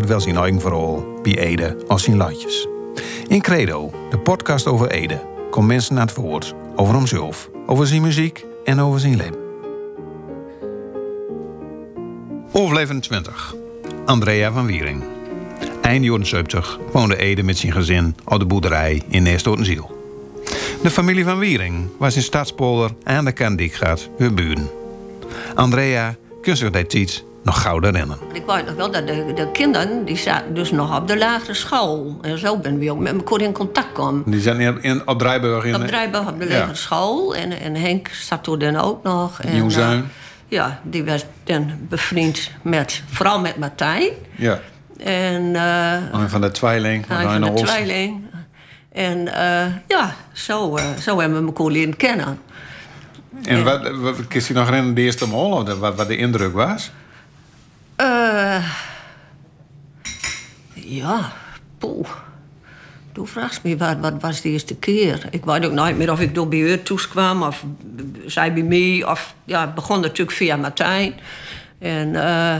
Het wel zijn eigen verhaal bij Ede als zijn latjes. In Credo, de podcast over Ede, komt mensen naar het woord over hemzelf, over zijn muziek en over zijn leven. Overlevend 20. Andrea van Wiering. Eind jaren 70 woonde Ede met zijn gezin op de boerderij in Neerstotenziel. De familie van Wiering was in Stadspolder aan de Kandiekgaat hun buren. Andrea kun zich nog gauw herinneren. Ik weet nog wel dat de, de kinderen die zaten dus nog op de lagere school. En zo ben we ook met elkaar in contact komen. Die zijn in, in, op Drijburg in Op Drijburg op de lagere school. En, en Henk zat toen dan ook nog. En, eh, ja, die was dan bevriend met, vooral met Martijn. Ja. En Een van de tweeling. van de tweeling. En eh, ja, zo, zo hebben we elkaar leren kennen. En wat, wat kun je nog herinneren de eerste mol? Wat, wat de indruk was? Eh, ja, poeh. Toen vraagt me, wat, wat was de eerste keer? Ik weet ook nooit meer of ik door bij toes kwam of zij bij mij. Of, ja, het begon natuurlijk via Martijn. En eh,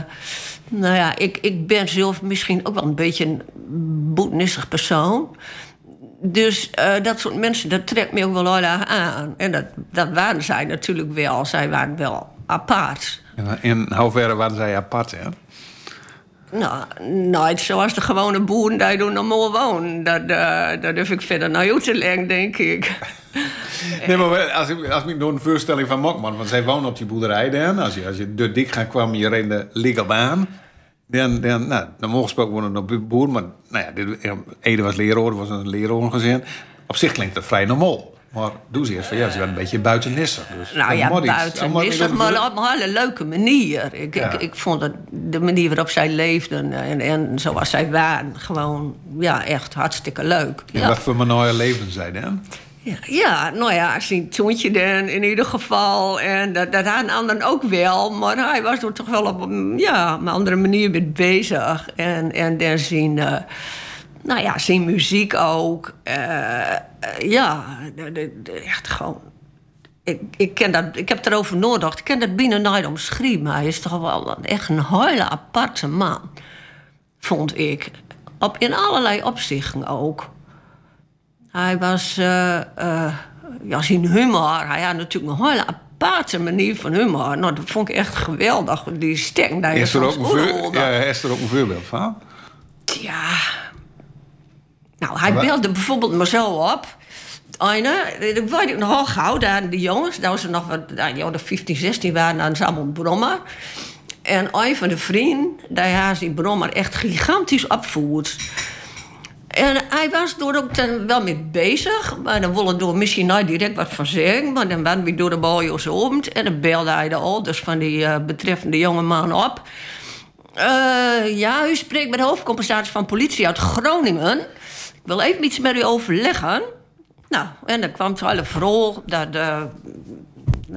nou ja, ik, ik ben zelf misschien ook wel een beetje een boetnissig persoon. Dus eh, dat soort mensen, dat trekt me ook wel heel erg aan. En dat, dat waren zij natuurlijk wel. Zij waren wel apart. In, in hoeverre waren zij apart, hè? Nou, nooit zoals de gewone boeren die doen normaal wonen. Dat, dat durf ik verder naar jou te leggen, denk ik. Nee, maar als ik, als ik door een voorstelling van Mokman, want zij wonen op die boerderij dan. Als je, als je door dik gaat kwam, je reed de Ligabaan. Dan, dan, nou, normaal gesproken wonen op boer, maar nou ja, dit, Ede was leraar, was een lerarengezin. Op zich klinkt dat vrij normaal. Maar doe ze eerst van, ja, ze waren een beetje buitenissig. Dus Nou ja, buiten maar op een hele leuke manier. Ik, Ja. ik, ik vond de manier waarop zij leefden en, en zoals zij waren, gewoon ja, echt hartstikke leuk. En Ja. wat voor mooie leven zij dan? Ja, ja, nou ja, zijn zoontje dan in ieder geval. En dat, dat hadden anderen ook wel. Maar hij was er toch wel op een, ja, op een andere manier mee bezig. En, en dan zijn, eh, nou ja, zijn muziek ook. Eh, eh, ja, de, de- de- echt gewoon... Ik, ik, ken dat, ik heb erover nagedacht. Ik ken dat binnen nooit omschreven. Maar hij is toch wel een- echt een hele aparte man. Vond ik. Op, in allerlei opzichten ook. Hij was, eh ja, zijn humor. Hij had natuurlijk een hele aparte manier van humor. Nou, dat vond ik echt geweldig. Die stek daar Is er, ook een ja, is er ook een voorbeeld van? Ja. Nou, hij belde bijvoorbeeld zo op. Eine, dat weet ik nogal gauw, daar de jongens, dat ze nog wat, nou, die hadden 15, 16 waren, dan ze allemaal brommer. En een van de vrienden, die had die brommer echt gigantisch opvoerd. En hij was er ook wel mee bezig, maar dan wilde door misschien nooit direct wat van zeggen. Maar dan waren we door de bojo's om en dan belde hij de ouders van die eh, betreffende jonge man op. Eh, ja, u spreekt met de hoofdcommissaris van politie uit Groningen. Wil even iets met u overleggen. Nou, en dan kwam het hele verhaal dat... eh,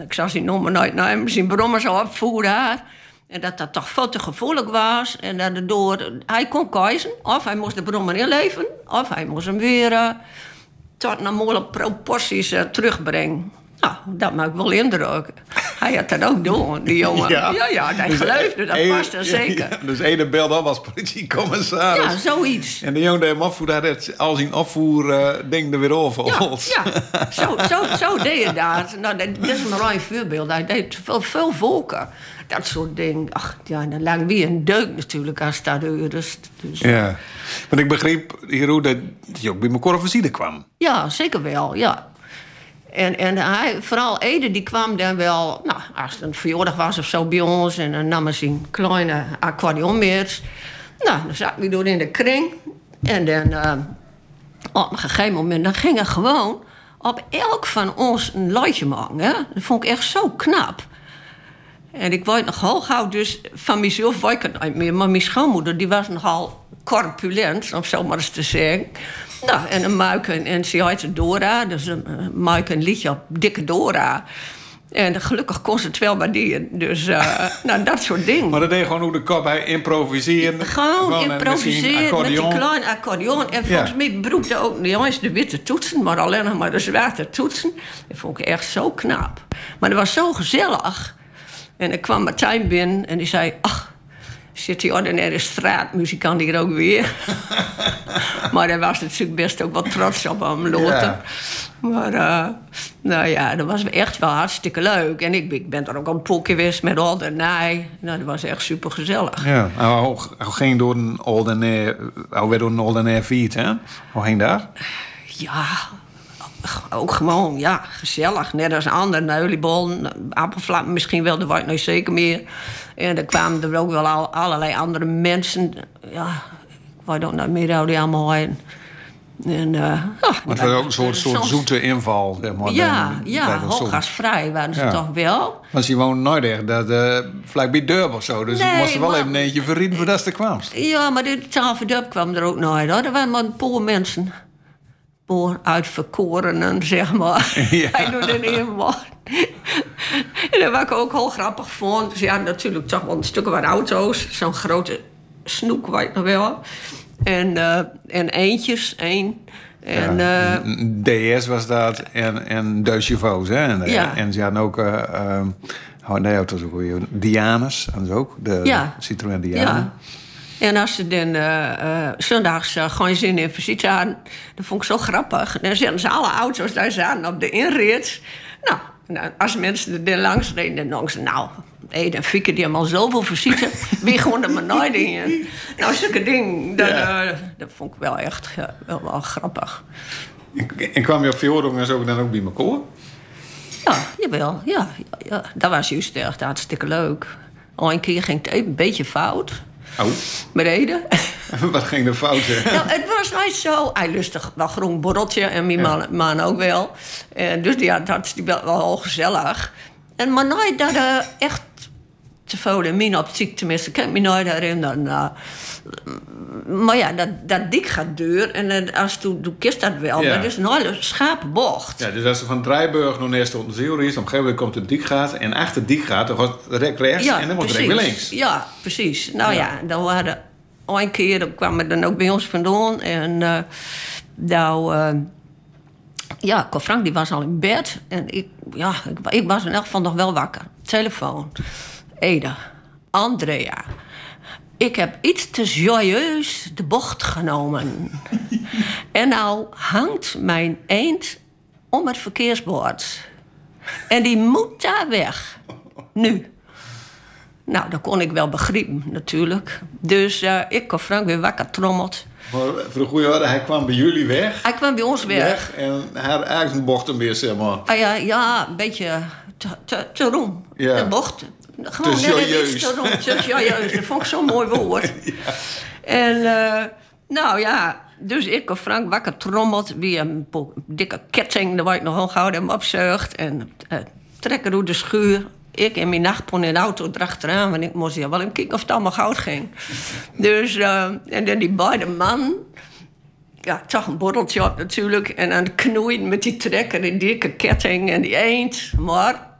ik zal zijn noemen nemen, zijn brommer zo opvoeren. En dat dat toch veel te gevoelig was. En dat het door, hij kon kiezen. Of hij moest de brommer inleveren. Of hij moest hem weer tot normale proporties eh, terugbrengen. Nou, dat maakt wel indruk. Hij had dat ook doen, die jongen. Ja, ja, hij Dus geloofde dat Ede- vast en zeker. Ja, dus Ede belde op als politiecommissaris. Ja, zoiets. En de jongen die hem opvoerde, had het al zijn opvoer eh, ding er weer over. Ja, ja. Zo, zo, zo deed je dat. Nou, dat, is een voorbeeld. Hij deed veel, veel volken. Dat soort dingen. Ach, ja, dan lang wie een deuk natuurlijk als dat dus, dus Ja. Want ik begreep, Hero, dat je ook bij mijn kwam. Ja, zeker wel, ja. En, en hij, vooral Ede, die kwam dan wel... Nou, als het een verjaardag was of zo bij ons... en dan nam hij zijn kleine mee. Nou, dan zaten we door in de kring. En dan, eh, op een gegeven moment... dan ging hij gewoon op elk van ons een luidje maken. Hè? Dat vond ik echt zo knap. En ik weet nog gauw, dus van mezelf weet ik het niet meer. Maar mijn schoonmoeder, die was nogal corpulent, om zo maar eens te zeggen. Nou, en een muik, en, en ze heette Dora. Dus een uh, muik een liedje op Dikke Dora. En gelukkig kon ze het wel waarderen. Dus, uh, nou, dat soort dingen. Maar dat deed gewoon hoe de kop bij improviseren. Gewoon Gewoon, eh, improviseren met die accordeon. kleine accordeon. En volgens Ja. mij broekte ook niet eens de witte toetsen, maar alleen nog maar de zwarte toetsen. Dat vond ik echt zo knap. Maar dat was zo gezellig. En dan kwam Martijn binnen en die zei... Ach, zit die ordinaire straatmuzikant hier ook weer? maar hij was natuurlijk best ook wel trots op hem, Lothar. Ja. Maar uh, nou ja, dat was echt wel hartstikke leuk. En ik, ik ben er ook al een keer geweest met al de naai. Nou, dat was echt super gezellig. Ja, hij ging door een ordinair, hij werd door een fiets, hè? Hoe ging dat? Ja, ook gewoon, ja, gezellig. Net als ander, neulibol, appelflap, misschien wel, dat weet ik nog zeker meer. En er kwamen er ook wel al, allerlei andere mensen. Ja, ik weet ook niet meer hoe die allemaal heen. En, eh, ja, Maar het was ook een soort, soort soms- zoete inval, zeg maar. Ja, bij- ja, bij hooggasvrij waren ze Ja. toch wel. Want ze woonde nooit echt dat uh, vlakbij Durb of zo. Dus Nee, moest er wel maar- even een eentje verrieden voordat ze er kwam. Ja, maar de tafel kwam er ook nooit hoor. Er waren maar een paar mensen. Een paar uitverkorenen, zeg maar. Ja. Hij doet. En dat wat ik ook heel grappig vond. Ze hadden natuurlijk toch wel een stuk wat auto's. Zo'n grote snoek, weet ik nog wel. En, eh, en eentjes, één. En, Ja, eh, DS was dat en, en De Chevaux, hè? En, Ja. en ze hadden ook... ehm, oh, nee, auto's ook weer. Dianas, ze ook. De Ja. Citroën Diana. Ja. En als ze dan eh, zondags uh, gewoon zin in visite hadden, dat vond ik zo grappig. Dan zetten ze alle auto's daar zaten op de inrit. Nou, nou, als mensen er langs reden, dan denken ze, nou, hé, dan Fieke die hebben al zoveel visite, wie gewoon er maar nooit in. Nou, zulke dingen, dat, Ja. eh, dat vond ik wel echt wel, wel grappig. En, en kwam je op Fjordong en zo dan ook bij elkaar? Ja, jawel, ja, ja, ja. Dat was juist echt hartstikke leuk. Al een keer ging het even een beetje fout, Oh, beneden. wat ging er fout, hè? Nou, het was nooit zo. Hij lustig wel groen borreltje en mijn man, man ook wel. En dus ja, dat is wel, wel gezellig. En maar nooit dat er echt te veel in mijn optiek, tenminste, kan ik me nooit herinneren. Nou, maar ja, dat, dat dik gaat deur en eh, als toen, toen kist dat wel. Ja. Dat is een hele schapenbocht. Ja, dus als ze van Drijburg naar neer tot de Ziel is, op een gegeven moment komt het dikgaat. En achter het dikgaat, dan wordt het rechts en dan wordt het weer links. Ja, precies. Nou Ja. ja, dan waren een keer, dan kwamen dan ook bij ons vandaan. En eh nou, eh, ja, Ko Frank die was al in bed. En ik, ja, ik, ik was in elk geval nog wel wakker. Telefoon. Eda. Andrea. Ik heb iets te joyeus de bocht genomen. en nou hangt mijn eend om het verkeersbord. En die moet daar weg. Nu. Nou, dat kon ik wel begrijpen, natuurlijk. Dus eh, ik kon Frank weer wakker trommeld. Maar voor de goede orde, hij kwam bij jullie weg. Hij kwam bij ons weg. Weg en hij had eigenlijk een bocht een meer, zeg maar. Ah, ja, ja, een beetje te, te, te roem. Ja. De bocht. Gewoon Te joyeus. te roem. Te joyeus. Dat vond ik zo'n mooi woord. En eh, nou ja, dus ik of Frank wakker trommelt. Wie een dikke ketting, daar waar ik nog ongehouden hem opzuigt. En eh, trekken door de schuur. Ik in mijn nachtpon in de auto erachteraan. Want ik moest ja wel even kijken of het allemaal goud ging. Dus, eh, en dan die beide man ja, toch een borreltje op natuurlijk. En aan het knoeien met die trekker, die dikke ketting en die eend. Maar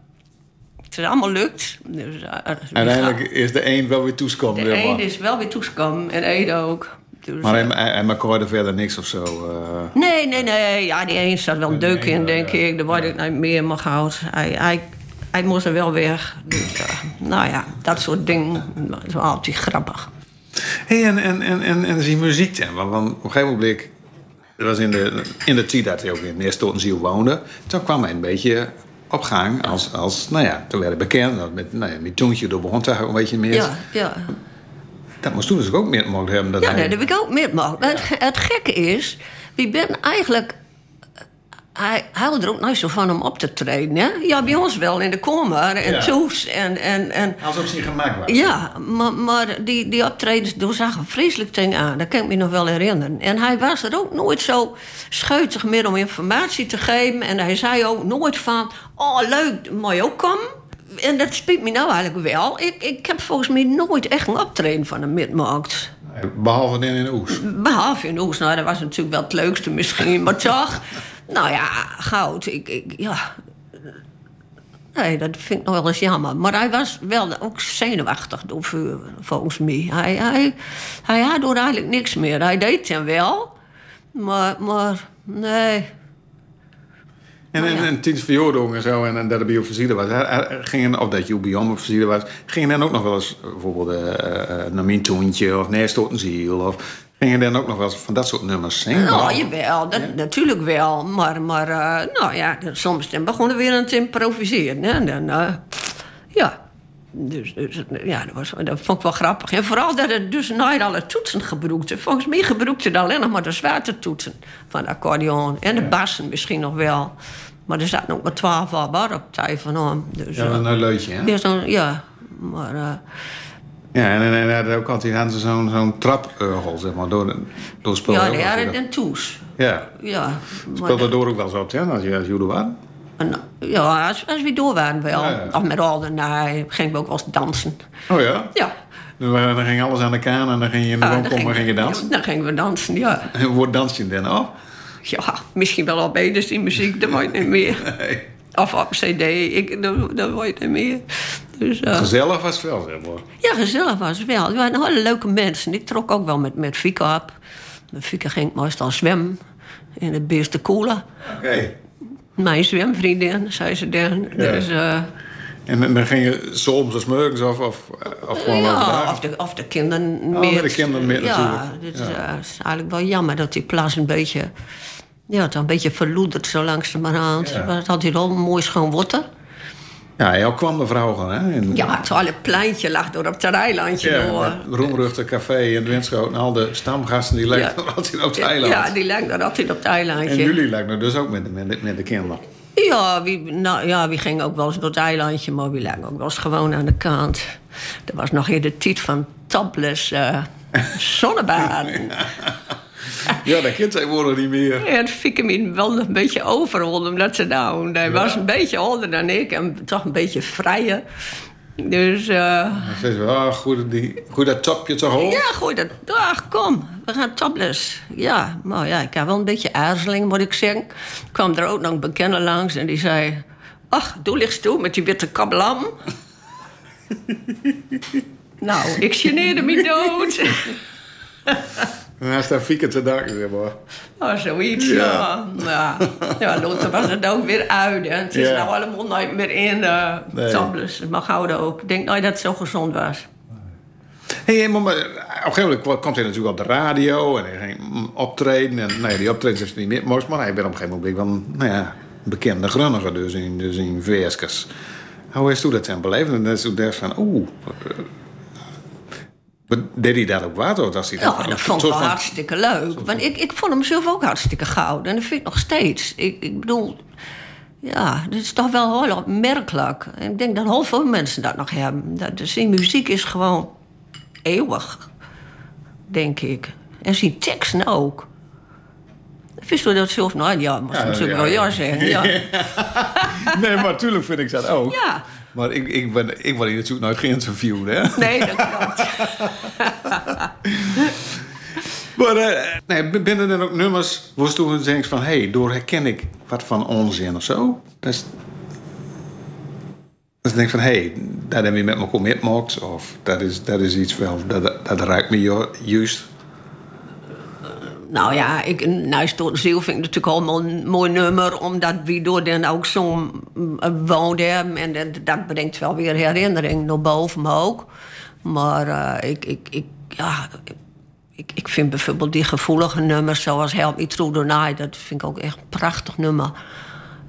het is allemaal lukt. Dus, eh, Uiteindelijk is de een wel weer toeskomen, De eend is wel weer toegekomen en Ede ook. Dus, Maar hij, eh, hij, maakte verder niks of zo. Nee, nee, nee. Ja, die eend staat wel een deuk in, denk ja. ik. Daar word ik niet meer maar gehouden. Hij, hij, hij moest er wel weg. Dus, nou ja, dat soort dingen. Dat is wel altijd grappig. Hey, en, en, en, en, en die muziek dan? Want, want op een gegeven moment, dat was in de, in de tijd dat hij ook in Neerstotenziel woonde. Toen kwam hij een beetje op gang als, als nou ja, toen werd hij bekend. dat Met, nou ja, met Toontje door begon toch een beetje meer. Ja, ja. Dat moest toen dus ook meer mogen hebben. Dat Ja, hij, nee, dat heb ik ook meer Maar het, het gekke is, wie ben eigenlijk. Hij houdt er ook nooit zo van om op te treden. Hè? Ja, bij ons wel in de kamer en Ja. toes. En, en, en, Als op zich gemaakt was. ja, maar, maar die, die optredens door zagen vreselijk dingen aan. Dat kan ik me nog wel herinneren. En hij was er ook nooit zo scheutig meer om informatie te geven. En hij zei ook nooit van... Oh, leuk, moet je ook komen? en dat spijt me nou eigenlijk wel. Ik, ik heb volgens mij nooit echt een optreden van een midmarkt. Behalve in Oes. Behalve in Oes. Nou, dat was natuurlijk wel het leukste misschien. Maar toch, nou ja, goud. Ik, ik, ja. Nee, dat vind ik nog wel eens jammer. Maar hij was wel ook zenuwachtig door, volgens mij. Hij, hij, hij had door eigenlijk niks meer. Hij deed het wel. Maar, maar nee, En, en, ja. en tijdens verjaardag en zo, en, en dat er bij jou versierd was, er- er gingen, of dat versierd was, gingen dan ook nog wel eens bijvoorbeeld eh, naar mijn toontje of nee, stoot gingen dan ook nog wel van dat soort nummers zingen? Nou, jawel, dat, natuurlijk wel. Maar, maar eh, nou ja, dan- soms dan begonnen we weer aan het improviseren. Hè? En dan, eh, ja. Dus, dus ja, dat, was, dat vond ik wel grappig. En vooral dat het dus nooit alle toetsen gebruikte. Volgens mij gebruikte het alleen nog maar de zwarte toetsen van de accordeon. En de bassen misschien nog wel. Maar er zaten ook maar twaalf al bar op tijd van hem. Dus, Ja, dat is eh, een leutje, hè? ja, zo- ja, maar... eh, Ja, en, en, en, en ook altijd ze zo'n zo'n traporgel, zeg maar, door, door spul. ja, dat- een toes. Ja, Ja, speelde dat- door ook wel eens op, hè, als je als jullie waren. En, ja, als, als we door waren wel. Ja, ja. Of met al nee, gingen we ook wel eens dansen. Oh ja? Ja. Dan, eh, dan ging alles aan de kaan en dan ging je in de Ja, woonkamer gingen- ging je dansen. Dan gingen we dansen, ja. En hoe dans je dan op? Ja, misschien wel al beter die muziek, dat ik niet meer. Nee. Of op cd, ik, dat, dat weet ik niet meer. Dus, eh, Gezellig was het wel, zeg maar. ja, gezellig was het wel. Het waren hele leuke mensen. Ik trok ook wel met, met Fieke op. Met Fieke ging ik meestal zwemmen. In het beste koelen. Oké. Mijn zwemvriendin, zei ze dan. Dus, eh, En, dan ging je soms als morgens of, of, of gewoon ja, of de, of de kinderen Oh, meer. met de kinderen meer ja, natuurlijk. dit Ja. is, eh, is eigenlijk wel jammer dat die plas een beetje... Ja, het een beetje verloederd zo langzamerhand. Ja. Het had hier al mooi schoon water. Ja, jou kwam de vrouw gewoon, hè? In, Ja, het hele pleintje lag door op het eilandje ja, door. het roemruchte café in Winschoten. Al de stamgasten die lijken Ja. altijd op het eiland. Ja, die lag daar altijd op het en eilandje. jullie lijken dus ook met, de- met, de- met de kinderen. Ja, wie, nou, ja, wie ging ook wel eens door het eilandje, maar wie lag ook wel eens gewoon aan de kant. Dat was nog in de tijd van topless eh zonnebaden. Ja, dat kind zij worden niet meer. Ja, het fiek hem in wel een beetje overrolde, omdat ze nou... Hij was een beetje ouder dan ik en toch een beetje vrijer. Dus zeggen ze, ah, goed, die, goed dat topje te hoog. ja, gooi dat... Ach, kom, we gaan topless. Ja, maar ja, ik had wel een beetje aarzeling, moet ik zeggen. kwam er ook nog een bekende langs en die zei... Ach, doe licht toe met die witte kablam. nou, ik geneerde me dood. Is daar fieken te danken, zeg maar. Oh, zoiets, Ja. ja. Ja, later was het ook weer uit. En het is Ja. nou allemaal nooit meer in uh, Nee. tablets. Maar gouden ook. Ik denk nooit dat het zo gezond was. Hey, maar, op een gegeven moment komt hij natuurlijk op de radio en hij ging optreden. En nou ja, die optredens heeft hij niet meer moest, maar hij bent op een gegeven moment wel nou ja, een bekende grunniger dus in, dus in. Hoe is toen dat zijn beleven? En dan is toen van, oeh. Deed hij daar ook wat? Of was hij Ja, dat vond ik soort wel van- hartstikke leuk. Want ik, ik vond hem zelf ook hartstikke goud. En dat vind ik nog steeds. Ik, ik bedoel, ja, dat is toch wel heel opmerkelijk. Ik denk dat heel veel mensen dat nog hebben. Dat, dus zijn muziek is gewoon eeuwig, denk ik. En zijn teksten ook. Wist je dat zelf? Nou ja, moest Ja, natuurlijk ja, wel ja ja. zeggen. Ja. Nee, maar natuurlijk vind ik dat ook. ja. Maar ik, ik, ben, ik word hier natuurlijk nooit geïnterviewd, hè? Nee, dat klopt. Maar eh, nee, binnen er ook nummers waar je toen denkt van... hé, hey, door herken ik wat van onzin of zo. Dat is... Dat ik denk van, hé, hey, daar heb je met me commitment. Of dat is, dat is iets wel, dat, dat raakt me ju- juist. Nou ja, ik, Stoot Ziel vind ik natuurlijk allemaal een mooi nummer... omdat wie door dan ook zo uh, woonde. En dat, dat brengt wel weer herinnering naar boven me ook. Maar eh, ik, ik, ik, ja, ik, ik vind bijvoorbeeld die gevoelige nummers... zoals Help Me Through the Night... dat vind ik ook echt een prachtig nummer.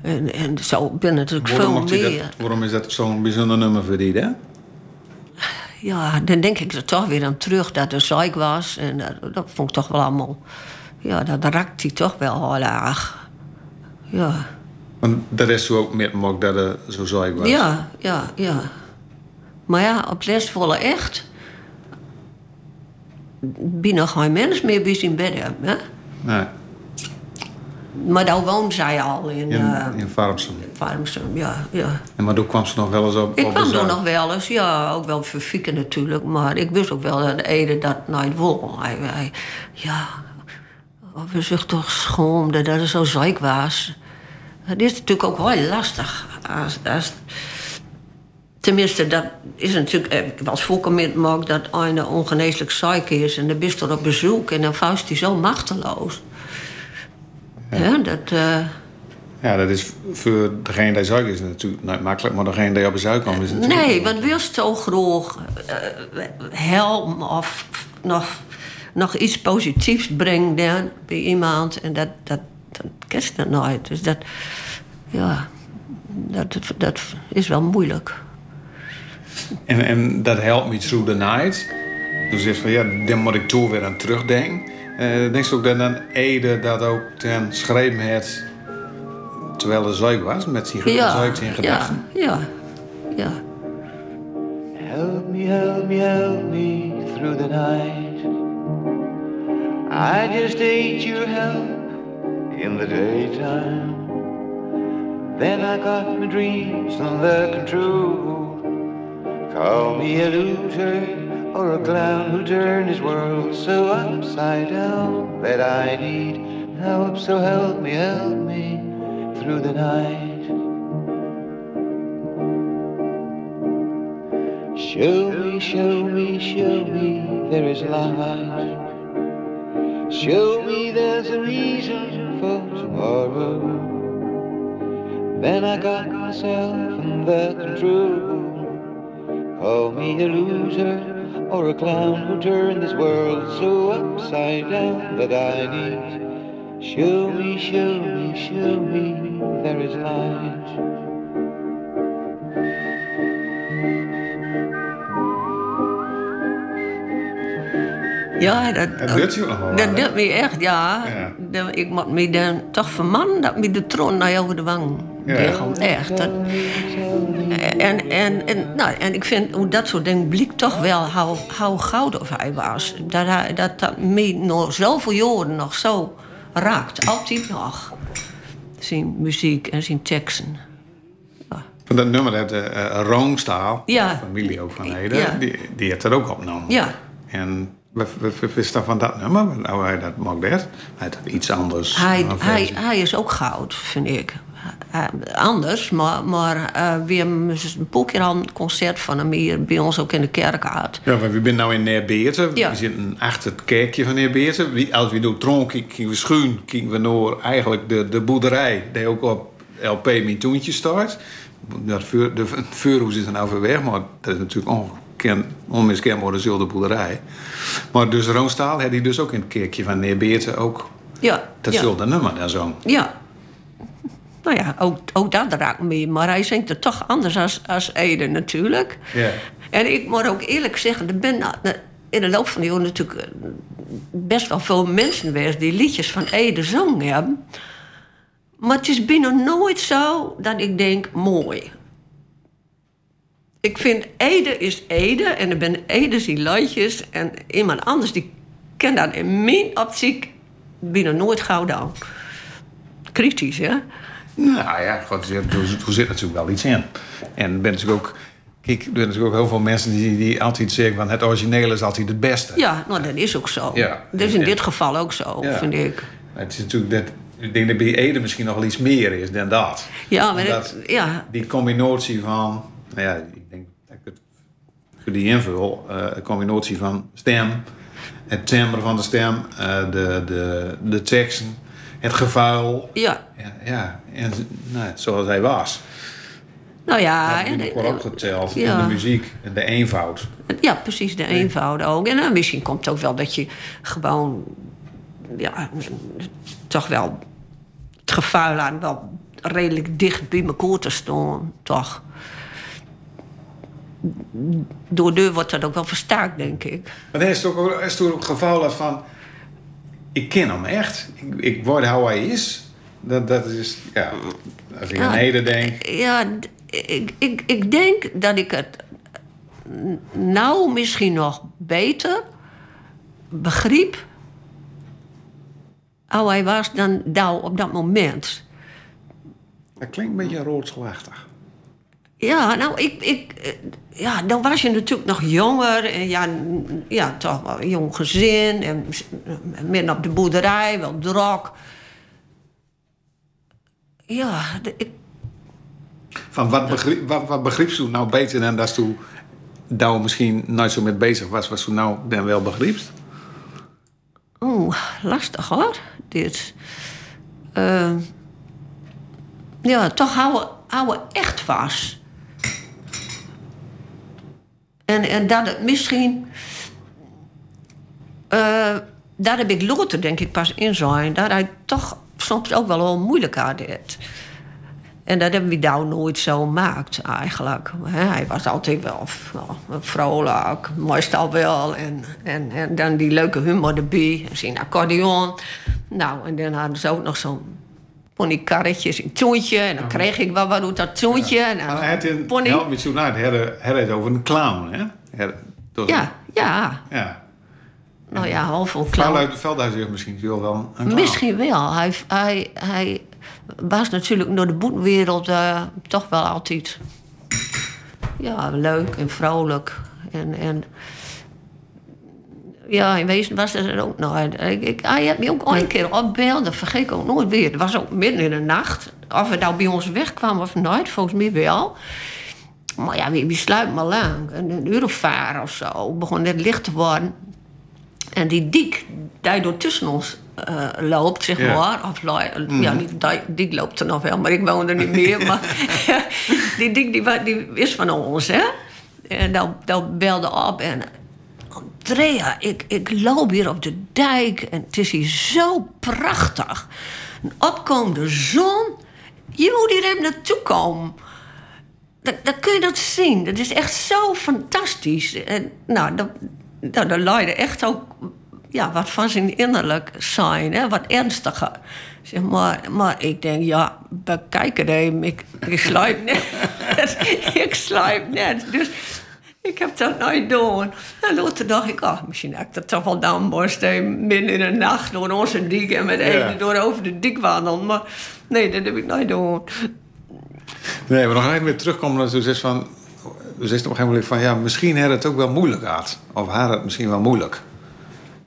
En, en zo ben natuurlijk veel Waarom, meer. dat, waarom is dat zo'n bijzonder nummer voor die, hè? Ja, dan denk ik er toch weer aan terug dat er zeik was. En dat, dat vond ik toch wel allemaal... Ja, dat raakt hij toch wel heel erg. Ja, Want de rest zo ook met me dat er zo zaai was. ja, ja, ja. Maar ja, op lesvolle echt... binnen geen mens meer bij zijn bed hè? Nee. maar daar woonde zij al in, In, eh in Farmsum. Farmsum, ja, ja. En maar toen kwam ze nog wel eens op, Ik op kwam er nog wel eens, ja, ook wel voor fieken natuurlijk. Maar ik wist ook wel dat de Ede dat nooit wil. Hij, hij, ja, we zich toch schoomde dat het zo zeik was. Het is natuurlijk ook heel lastig. Als, als, tenminste, dat is natuurlijk... eh, Ik was voorkomen ook dat een ongeneeslijk ziek is... en dan bist er op bezoek en dan vast hij zo machteloos. Ja, dat... eh, Ja, dat is voor degene die zuik is natuurlijk niet makkelijk, maar degene die op bezoek komt is natuurlijk... Nee, want wil zo graag eh, helm of nog, nog iets positiefs brengen dan bij iemand. En dat, dat, dat kerst dat nooit. Dus dat, ja, dat, dat is wel moeilijk. En, en dat helpt me through the night. Dus is van ja, dan moet ik toch weer aan terugdenken. Eh denk je ook dat dan Ede dat ook ten schreef heeft terwijl er zuik was, met zijn Ja, in ja, gedachten? ja, ja. Help me, help me, help me through the night. I just ate your help in the daytime. Then I got my dreams under control. Call me a loser or a clown who turned his world so upside down that I need help. So help me, help me through the night. Show me, show me, show me there is light. Show me there's a reason for tomorrow. Then I got myself under control. Call me a loser or a clown who turned this world so upside down that I need. Show me, show me, show me there is light. Ja, dat, Dat doet je nog wel, Dat doet me echt, ja. Ja. Dat- Ik moet me dan toch vermannen dat me de tron naar over de wang Ja. Echt. Dat, en, en, en, nou, en ik vind hoe dat soort dingen blijkt toch wel hoe, hoe goud of hij was. Dat hij, dat, dat me nog zoveel jaren nog zo raakt. Altijd nog. Zijn muziek en zijn teksten. Van dat nummer, dat uh, Roomstaal, Ja. familie ook van Ede, Ja. die, die heeft dat ook opgenomen. Ja. En wat is dat van dat nummer? Nou, hij dat mag dat. Hij had iets anders. Hij, een hij, hij is ook goud, vind ik. Hij- anders, maar, maar eh, we hebben dus een keer al een concert van hem hier bij ons ook in de kerk gehad. Ja, maar we zijn nou in Neerbeerten. Ja. We zitten achter het kerkje van Neerbeerten. Wie- Als we door Tron kijken, kijken we schuin, kijken we naar eigenlijk de, de boerderij die ook op LP Mitoentje staat. Dat vuur, de, het vuurhoes is er nou ver weg, maar dat is natuurlijk onmiskenbaar dezelfde boerderij. Maar dus Roonstaal had hij dus ook in het kerkje van Neerbeerten ook Ja, datzelfde nummer daar zo. ja. Nou ja, ook, ook dat raakt me. Maar hij zingt er toch anders als, als Ede natuurlijk. Ja. En ik moet ook eerlijk zeggen, er ben nou- in de loop van de jaren natuurlijk eh, best wel veel mensen geweest die liedjes van Ede zongen hebben. Maar het is binnen nooit zo dat ik denk, mooi. Ik vind Ede is Ede en er ben Ede die liedjes en iemand anders die kent dat in mijn optiek binnen nooit gauw dan. Kritisch, hè? Nou ja, goed, er zit natuurlijk wel iets in. En ben natuurlijk ook... Kijk, er zijn natuurlijk ook heel veel mensen die, die altijd zeggen... van het originele is altijd het beste. Ja, nou, dat is ook zo. Ja. Dat is in Ja. dit geval ook zo, Ja. vind ik. Het is natuurlijk dat... Ik denk dat bij Ede misschien nog wel iets meer is dan dat. Ja, maar Omdat het- ja. Die combinatie van... Nou ja, ik denk dat ik het die invul... eh, een combinatie van stem... Het timbre van de stem... eh, de, de, de teksten... Het gevuil... Ja, Ja, ja en nou, zoals hij was. nou ja. En- ik ook opgeteld. ja. En de muziek en de eenvoud. Ja, precies, de eenvoud ook. En dan misschien komt het ook wel dat je gewoon... Ja, toch wel het gevuil aan wel redelijk dicht bij elkaar te staan, toch. Door deur wordt dat ook wel versterkt, denk ik. Maar dan is het ook, is ook het geval dat van... Ik ken hem echt. Ik, ik word hoe hij is. Dat, dat is... Ja, als ik Ja. aan Ede denk... Ja, ik, ik, ik denk dat ik het nou misschien nog beter begreep hoe hij was dan Douw op dat moment. Dat klinkt een beetje roodslachtig. Ja, nou, ik, ik, eh, ja, dan was je natuurlijk nog jonger. En ja, ja toch wel jong gezin. En s- midden op de boerderij, wel drok. Ja, de- ik, Van wat, begreep, wat, wat begreep ze nou beter dan dat ze daar misschien nooit zo mee bezig was, wat ze nou dan wel begreepst? oeh, lastig hoor, dit. Eh, ja, toch houden, houden echt vast. En, en dat misschien... eh daar heb ik later denk ik pas in zijn. Dat hij toch soms ook wel wel moeilijk had dit. En dat hebben we nou nooit zo gemaakt eigenlijk. Hij was altijd wel, wel vrolijk, meestal wel. En, en, en dan die leuke humor erbij. En zijn accordeon. Nou, en dan hadden ze ook nog zo'n ponykarretjes, een toontje. En dan kreeg ik wel wat uit dat toontje. En dan Maar een, pony. zo naar, hij had- het over een clown, hè? Had- Ja, ja. een- ja. Nou ja, half vol clown. Veldhuis, Veldhuis zegt misschien wel een clown. Misschien wel. Hij, hij, hij was natuurlijk door de boekenwereld eh, toch wel altijd ja, leuk en vrolijk. En, en ja, in wezen was dat ook nooit. Ik, ik, hij had me ook al een keer opbeeld, dat vergeet ik ook nooit weer. Het was ook midden in de nacht. Of het nou bij ons wegkwam of nooit, volgens mij wel. Maar ja, wie, sluit maar lang. Een, een uur of vijf of zo. Het begon net licht te worden. En die dik, die door tussen ons eh, loopt, zeg Ja. maar. Of, Ja, die, die, die loopt er nog wel, maar ik woon er niet meer. maar die dik, die is van ons, hè. En dan, dan belde op en... Andrea, ik, ik loop hier op de dijk en het is hier zo prachtig. Een opkomende zon. Je moet hier even naartoe komen. Dan, dan kun je dat zien. Dat is echt zo fantastisch. En nou, dat, nou, leidde echt ook ja, wat van zijn innerlijk zijn, hè, wat ernstiger. Zeg maar, maar ik denk, ja, bekijk het even. Ik, ik sluip net. ik sluip net. Dus ik heb dat nooit doen. En later dacht ik, oh, misschien heb ik dat toch wel dan moest midden in de nacht door onze dik en met eten door over de dik wandelen. Maar nee, dat heb ik nooit doen. Nee, maar nog even weer terugkomen naar zoiets van... Dus is op een gegeven moment van, ja, misschien had het ook wel moeilijk gehad. Of had het misschien wel moeilijk.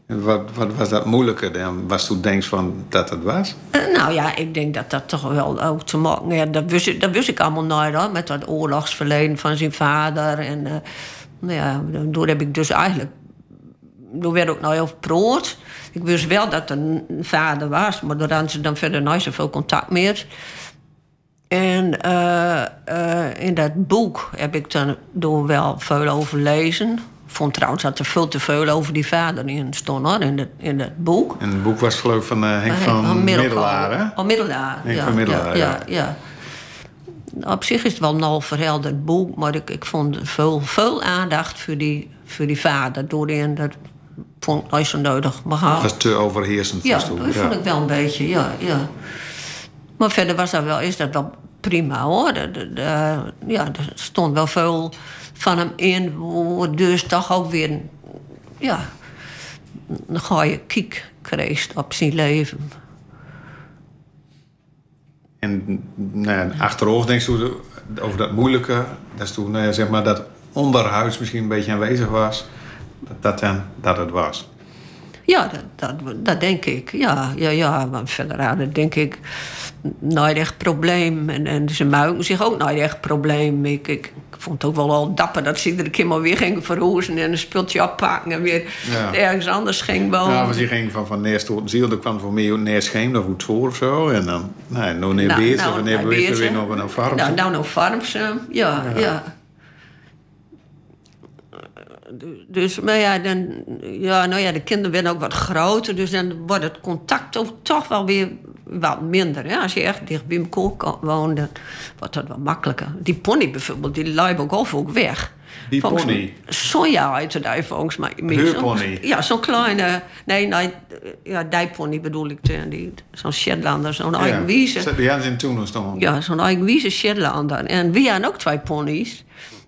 Wat, wat was dat moeilijker dan was toen denkt van dat het was? Eh, Nou ja, ik denk dat dat toch wel ook te maken heeft. Dat wist, ik- allemaal nooit hoor, met dat oorlogsverleden van zijn vader. En eh, nou ja, door heb ik dus eigenlijk. Door werd ook nooit over proot. Ik wist wel dat er een vader was, maar daar hadden ze dan verder nooit zoveel contact meer. En eh, in dat boek heb ik dan door wel veel over lezen. Ik vond trouwens dat er veel te veel over die vader in stond hoor, in, dat in dat boek. En het boek was geloof ik van eh, Henk van Middelkoop. Middelaar, hè? Oh, Middelaar. Henk ja, van Middelaar, ja. ja, ja. Op zich is het wel een al verhelderd boek, maar ik, ik vond veel, veel aandacht voor die, voor die vader doorin. Dat vond ik nooit zo nodig. Maar Het was te overheersend. ja, dat vond ik wel een beetje, ja, ja. Maar verder was dat wel, is dat wel prima hoor. De, de- de- ja, er stond wel veel van hem in, waar dus toch ook weer een- ja, een goede kiek kreeg op zijn leven. En nou ja, achterhoofd denk je over dat moeilijke. Dat is toen nou ja, zeg maar dat onderhuis misschien een beetje aanwezig was. Dat dat dat het was. Ja, dat, dat, dat denk ik. Ja, ja, ja. Maar verder hadden denk ik nooit echt probleem. En, en ze muiken zich ook nooit echt probleem. Ik, ik, ik vond het ook wel al dapper dat ze iedere keer maar weer gingen verhoezen... en een speeltje oppakken en weer Ja. ergens anders ging wonen. Ja, want die ging van, van Neers tot Ziel. Er kwam voor mij ook Neers Scheem of goed voor of zo. En dan, nou, nou neer Nou, Beers. nou, of neer bij Beers weer nog een farm. Nou, nou nog Farmsen. Ja, ja. Dus, maar ja, dan, ja, nou ja, de kinderen werden ook wat groter. Dus dan wordt het contact ook toch wel weer wat minder. Hè? Als je echt dicht bij elkaar woont, dan wordt dat wel makkelijker. Die pony bijvoorbeeld, die lijp ook of ook weg. Die Volgens pony? Sonja heette die volgens mij. Heurpony? Ja, zo'n kleine... Nee, nee, ja, dijpony bedoel ik. Die, zo'n Shetlander, zo'n eigen wiese. Die hadden ze in toen stond. Ja, zo'n eigenwijze Shetlander. En we hadden ook twee ponies.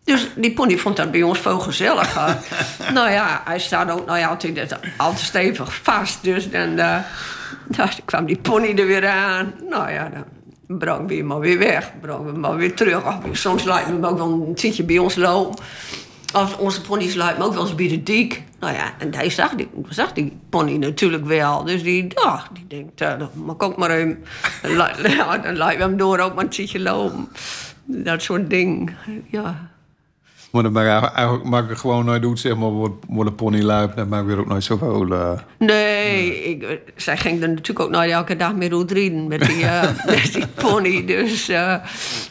Dus die pony vond dat bij ons veel gezelliger. nou ja, hij staat ook nou ja, altijd, altijd stevig vast. Dus dan, eh, dan kwam die pony er weer aan. Nou ja, dan brengen we hem maar weer weg. Brengen we hem maar weer terug. Of soms lijkt we hem ook wel een tijdje bij ons lopen. Of onze pony's lijken ook wel eens bij de dik. Nou ja, en hij zag die, zag die pony natuurlijk wel. Dus die dacht, die denkt, uh, dan mag ik ook maar hem. Dan lijkt we hem door ook maar een tijdje lopen. Dat soort ding, ja. Maar dan mag ik, eigenlijk mag ik gewoon nooit doen, zeg maar, wordt wordt een pony luip. Dan maak ik weer ook nooit zoveel. eh Nee, ik, zij ging er natuurlijk ook nooit elke dag meer roedrieden met die, eh, met die pony. Dus uh,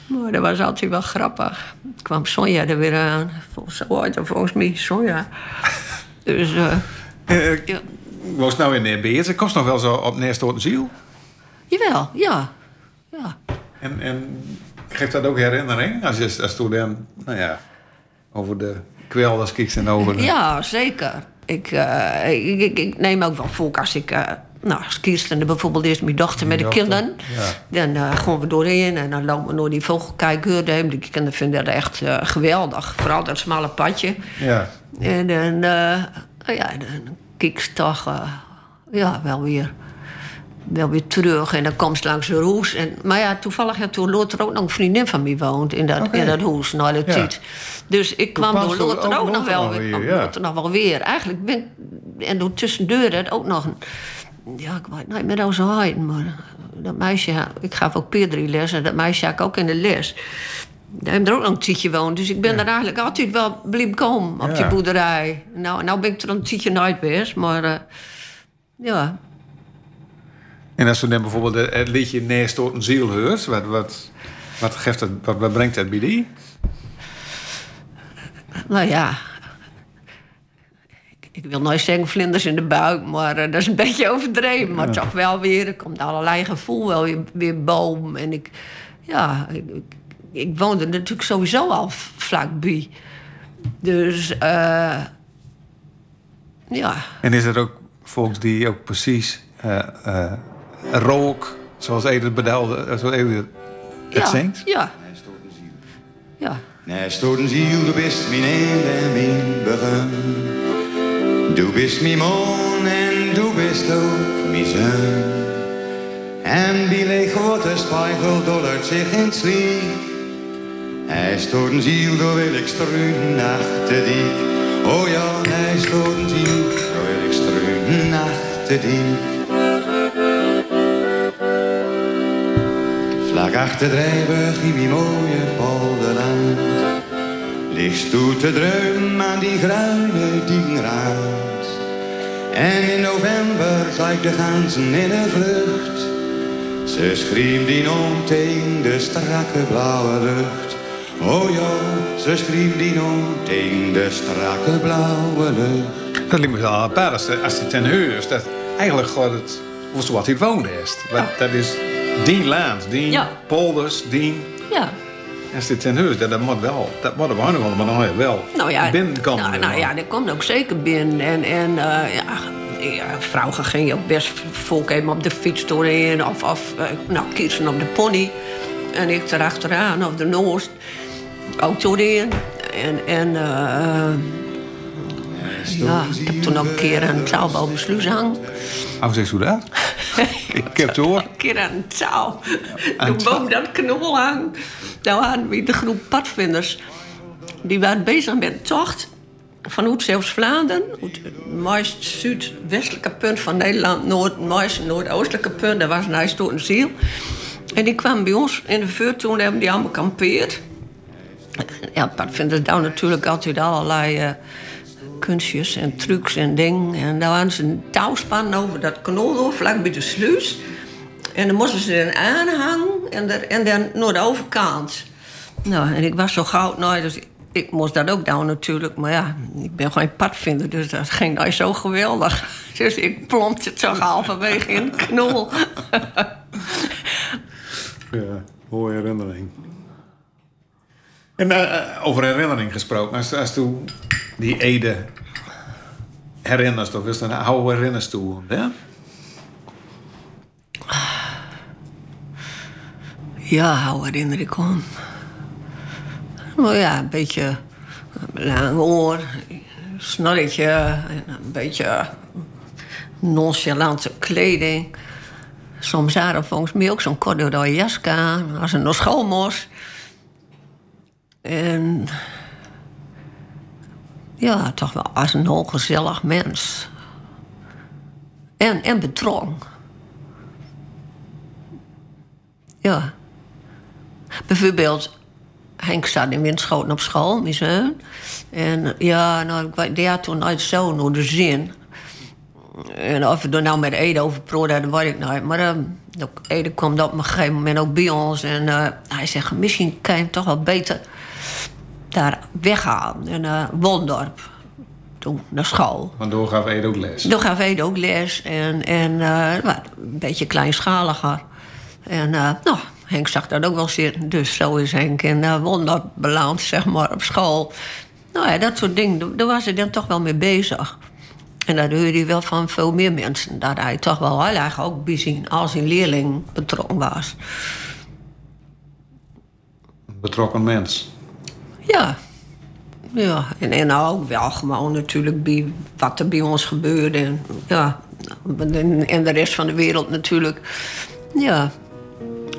maar dat was altijd wel grappig. Toen kwam Sonja er weer aan. Volgens, volgens mij Sonja. Dus uh, Eh, ja. was nou in beheer. Het kost nog wel zo op neerst een ziel. Jawel, ja. ja. En, en geeft dat ook herinnering? Als je als toen dan, nou ja, over de kwelders kijkt en over de... Ja, zeker. Ik, eh, ik, ik, ik neem ook wel volk als ik... eh, nou, als Kirsten bijvoorbeeld eerst mijn dochter met de kinderen. ja. Dan eh, gaan we doorheen en dan lopen we door die vogelkijkeur. Die kinderen vinden dat echt geweldig. Vooral dat smalle padje. Ja. En dan, oh ja, dan kijk ik toch ja, wel weer, wel weer terug. En dan komt ze langs de roes. En, maar ja, toevallig had toen Lothar ook nog een vriendin van mij woont in dat, Oké. in dat hoes, na de Ja. Dus ik kwam door Lothar ook ook, nog wel weer. weer, ja. Lothar nog wel weer. Eigenlijk ben ik, en door tussendeur het ook nog een, ja, ik weet niet meer hoe ze heet, maar dat meisje, ik gaf ook les en dat meisje had ik ook in de les. Daar hebben er ook nog een tijdje woont. Dus ik ben er eigenlijk altijd wel blijven komen op die boerderij. Nou, nou ben ik er een tijdje nooit geweest, maar eh, ja. En als we dan bijvoorbeeld het- liedje Neer stoot een ziel hoort, wat, wat, wat, geeft het, wat, wat brengt dat bij die? Nou ja. Ik, wil nooit zeggen vlinders in de buik, maar eh, dat is een beetje overdreven. Maar toch wel weer, er komt allerlei gevoel wel weer, weer boom. En ik, ja, ik, ik, ik woonde natuurlijk sowieso al vlakbij. Dus, eh ja. En is er ook volks die ook precies eh, eh, rook, zoals Edith bedoelde, eh, zoals Edith het ja, zingt? Ja. Ja. Nee, stoten ziel, du bist mijn einde en mijn begin. Du bist mijn man en du bist ook mijn zon. En die leeg grote spiegel dollert zich in het sliek. Hij stoot een ziel, door wil ik struinen achter die. Oh ja, hij stoot een ziel, door wil ik struinen achter die. Achter Drijburg in die mooie polderland Ligt toe te dreunen aan die gruine diengraad En in november zag de ganzen in de vlucht. Ze schreeuwt die om tegen de strakke blauwe lucht. Oh ja, ze schreeuwt die om tegen de strakke blauwe lucht. Dat lijkt me wel apart als, de- als het ten heus. Dat eigenlijk gaat het over wat hij woont is. Dat is die land, die Ja. polders, die... Ja. Als dit ten heus, dat, dat moet wel. Dat moet er wel, maar dan wel Nou ja, binnenkomen. nou, nou ja, dat komt ook zeker binnen. En, en eh, ja, ja, vrouwen ging je ook best volk even op de fiets doorheen. Of, of eh, nou, Kirsten op de pony. En ik erachteraan, op de Noord. Ook doorheen. En, en eh, ja, ik heb toen ook een keer aan een touw boven de sluis hangen. Oh, zeg hoe dat? ik heb het hoor. Een keer aan een touw. Toen boven dat knol hangen. Nou hadden we de groep padvinders. Die waren bezig met een tocht van Oet-Zeeuws-Vlaanderen. Het meest zuidwestelijke punt van Nederland. Noord, het meest noordoostelijke punt. Daar was een ijs door een ziel. En die kwamen bij ons in de vuur toen hebben die allemaal kampeerd. Ja, padvinders doen natuurlijk altijd allerlei eh, kunstjes en trucs en dingen. En daar hadden ze een touwspan over dat knol vlak bij de sluis. En dan moesten ze er aanhangen en, en dan naar de overkant. Nou, en ik was zo goud nou, dus ik, moest dat ook doen natuurlijk. Maar ja, ik ben gewoon padvinder, dus dat ging nou zo geweldig. Dus ik plompte het zo halverwege in de knol. Ja, mooie herinnering. En eh, over herinnering gesproken, als, als toen die Ede herinnert, of is dat een oude herinners toe? Hè? Ja, hoe herinner ik? Nou ja, een beetje lang oor, snorretje en een beetje nonchalante kleding. Soms hadden volgens mij ook zo'n corduroy jas aan, als een nog school moest. En ja, toch wel als een heel gezellig mens. En, en betrokken. Ja. Bijvoorbeeld, Henk staat in Winschoten op school, mijn zoon. En ja, nou, die had toen uit zo naar de zin. En of we er nou met Ede over praten, dat weet ik niet. Maar ehm, ook Ede kwam op een gegeven moment ook bij ons. En eh, hij zegt, misschien kan je hem toch wel beter daar weghalen. En eh Wondorp, toen naar school. Want door gaf Ede ook les. Toen gaf Ede ook les en, en maar een beetje kleinschaliger. En eh, nou, Henk zag dat ook wel zitten. Dus zo is Henk in uh, Wondorp beland, zeg maar, op school. Nou ja, dat soort dingen, daar- was hij dan toch wel mee bezig. En dat hoorde je wel van veel meer mensen. Dat hij toch wel heel erg ook bezien als een leerling betrokken was. Betrokken mens. Ja. Ja, en, en ook wel gewoon natuurlijk bij wat er bij ons gebeurde. En, ja, en, de rest van de wereld natuurlijk. Ja,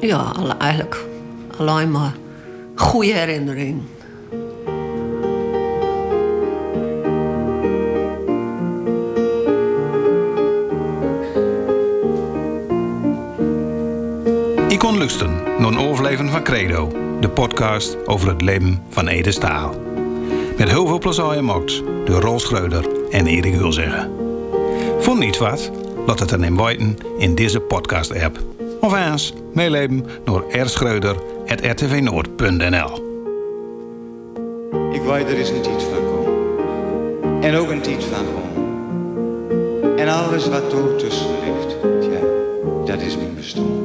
ja eigenlijk alleen maar goede herinnering. Ik kon luisteren naar een overleven van Credo, de podcast over het leven van Ede Staal. Met heel veel plezier gemaakt door Rol Schreuder en Erik Hulzeggen. Vond niet wat? Laat het dan in weten in deze podcast-app. Of eens meeleven door rschreuder.rtvnoord.nl Ik weet er is een tijd van komen. En ook een tijd van gewoon. En alles wat er tussen ligt, dat is mijn bestaan.